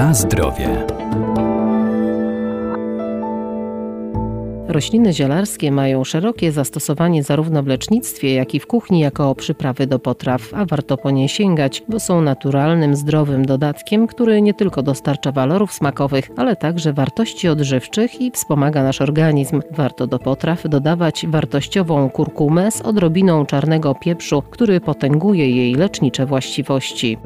Na zdrowie. Rośliny zielarskie mają szerokie zastosowanie zarówno w lecznictwie, jak i w kuchni jako przyprawy do potraw, a warto po nie sięgać, bo są naturalnym, zdrowym dodatkiem, który nie tylko dostarcza walorów smakowych, ale także wartości odżywczych i wspomaga nasz organizm. Warto do potraw dodawać wartościową kurkumę z odrobiną czarnego pieprzu, który potęguje jej lecznicze właściwości.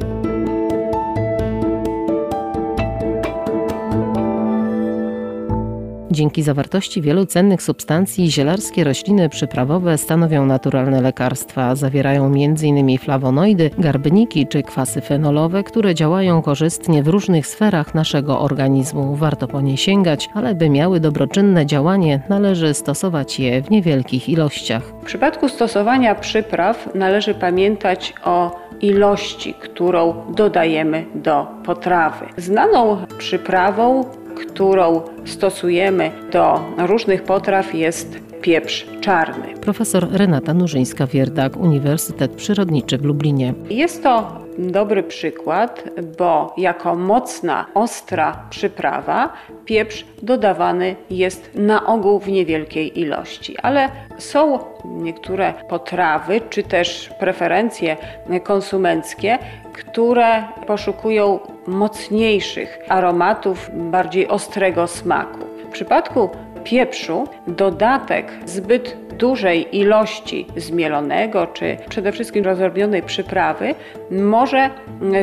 Dzięki zawartości wielu cennych substancji zielarskie rośliny przyprawowe stanowią naturalne lekarstwa. Zawierają m.in. flawonoidy, garbniki czy kwasy fenolowe, które działają korzystnie w różnych sferach naszego organizmu. Warto po nie sięgać, ale by miały dobroczynne działanie, należy stosować je w niewielkich ilościach. W przypadku stosowania przypraw należy pamiętać o ilości, którą dodajemy do potrawy. Znaną przyprawą którą stosujemy do różnych potraw jest pieprz czarny. Profesor Renata Nurzyńska-Wierdak, Uniwersytet Przyrodniczy w Lublinie. Jest to dobry przykład, bo jako mocna, ostra przyprawa pieprz dodawany jest na ogół w niewielkiej ilości, ale są niektóre potrawy czy też preferencje konsumenckie, które poszukują mocniejszych aromatów, bardziej ostrego smaku. W przypadku pieprzu dodatek zbyt dużej ilości zmielonego czy przede wszystkim rozrobionej przyprawy może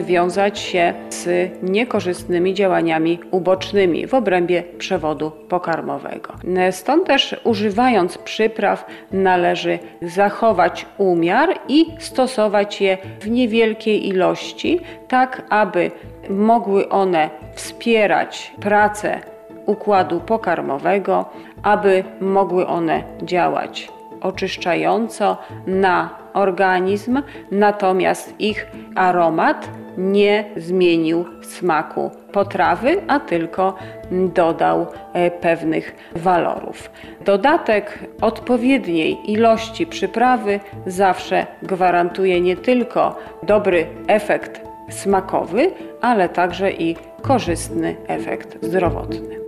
wiązać się z niekorzystnymi działaniami ubocznymi w obrębie przewodu pokarmowego. Stąd też używając przypraw należy zachować umiar i stosować je w niewielkiej ilości, tak aby mogły one wspierać pracę układu pokarmowego, aby mogły one działać oczyszczająco na organizm, natomiast ich aromat nie zmienił smaku potrawy, a tylko dodał e, pewnych walorów. Dodatek odpowiedniej ilości przyprawy zawsze gwarantuje nie tylko dobry efekt smakowy, ale także i korzystny efekt zdrowotny.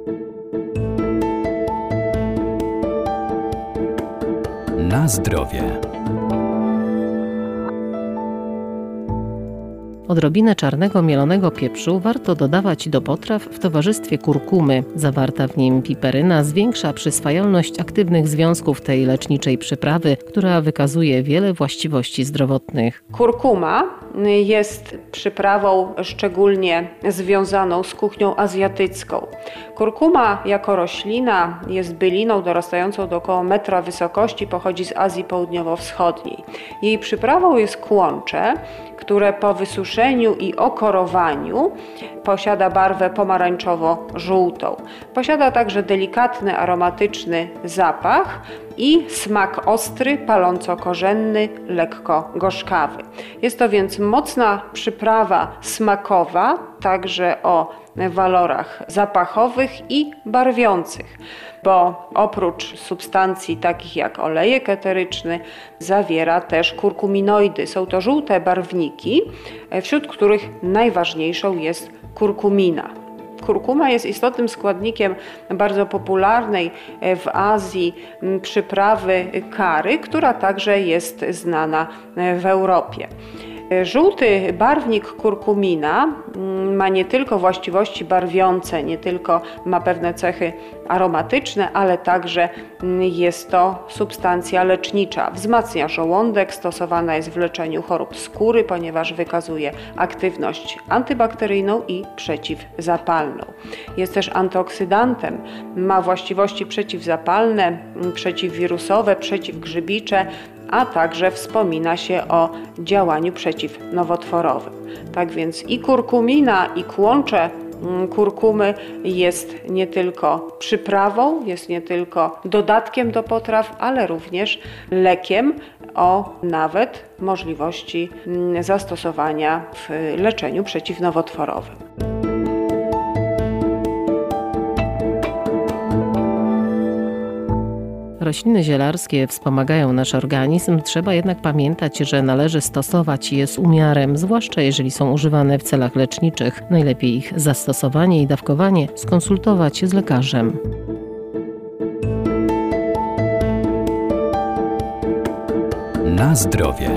Na zdrowie. Odrobinę czarnego mielonego pieprzu warto dodawać do potraw w towarzystwie kurkumy. Zawarta w nim piperyna zwiększa przyswajalność aktywnych związków tej leczniczej przyprawy, która wykazuje wiele właściwości zdrowotnych. Kurkuma jest przyprawą szczególnie związaną z kuchnią azjatycką. Kurkuma jako roślina jest byliną dorastającą do około metra wysokości, pochodzi z Azji Południowo-Wschodniej. Jej przyprawą jest kłącze, które po wysuszeniu i okorowaniu posiada barwę pomarańczowo-żółtą. Posiada także delikatny, aromatyczny zapach i smak ostry, paląco-korzenny, lekko gorzkawy. Jest to więc mocna przyprawa smakowa, także o walorach zapachowych i barwiących, bo oprócz substancji takich jak olejek eteryczny zawiera też kurkuminoidy. Są to żółte barwniki, wśród których najważniejszą jest kurkumina. Kurkuma jest istotnym składnikiem bardzo popularnej w Azji przyprawy kary, która także jest znana w Europie. Żółty barwnik kurkumina mm, ma nie tylko właściwości barwiące, nie tylko ma pewne cechy aromatyczne, ale także mm, jest to substancja lecznicza. Wzmacnia żołądek, stosowana jest w leczeniu chorób skóry, ponieważ wykazuje aktywność antybakteryjną i przeciwzapalną. Jest też antyoksydantem, ma właściwości przeciwzapalne, mm, przeciwwirusowe, przeciwgrzybicze, a także wspomina się o działaniu przeciwnowotworowym. Tak więc i kurkumina, i kłącze mm, kurkumy jest nie tylko przyprawą, jest nie tylko dodatkiem do potraw, ale również lekiem o nawet możliwości mm, zastosowania w leczeniu przeciwnowotworowym. Rośliny zielarskie wspomagają nasz organizm, trzeba jednak pamiętać, że należy stosować je z umiarem, zwłaszcza jeżeli są używane w celach leczniczych. Najlepiej ich zastosowanie i dawkowanie skonsultować z lekarzem. Na zdrowie.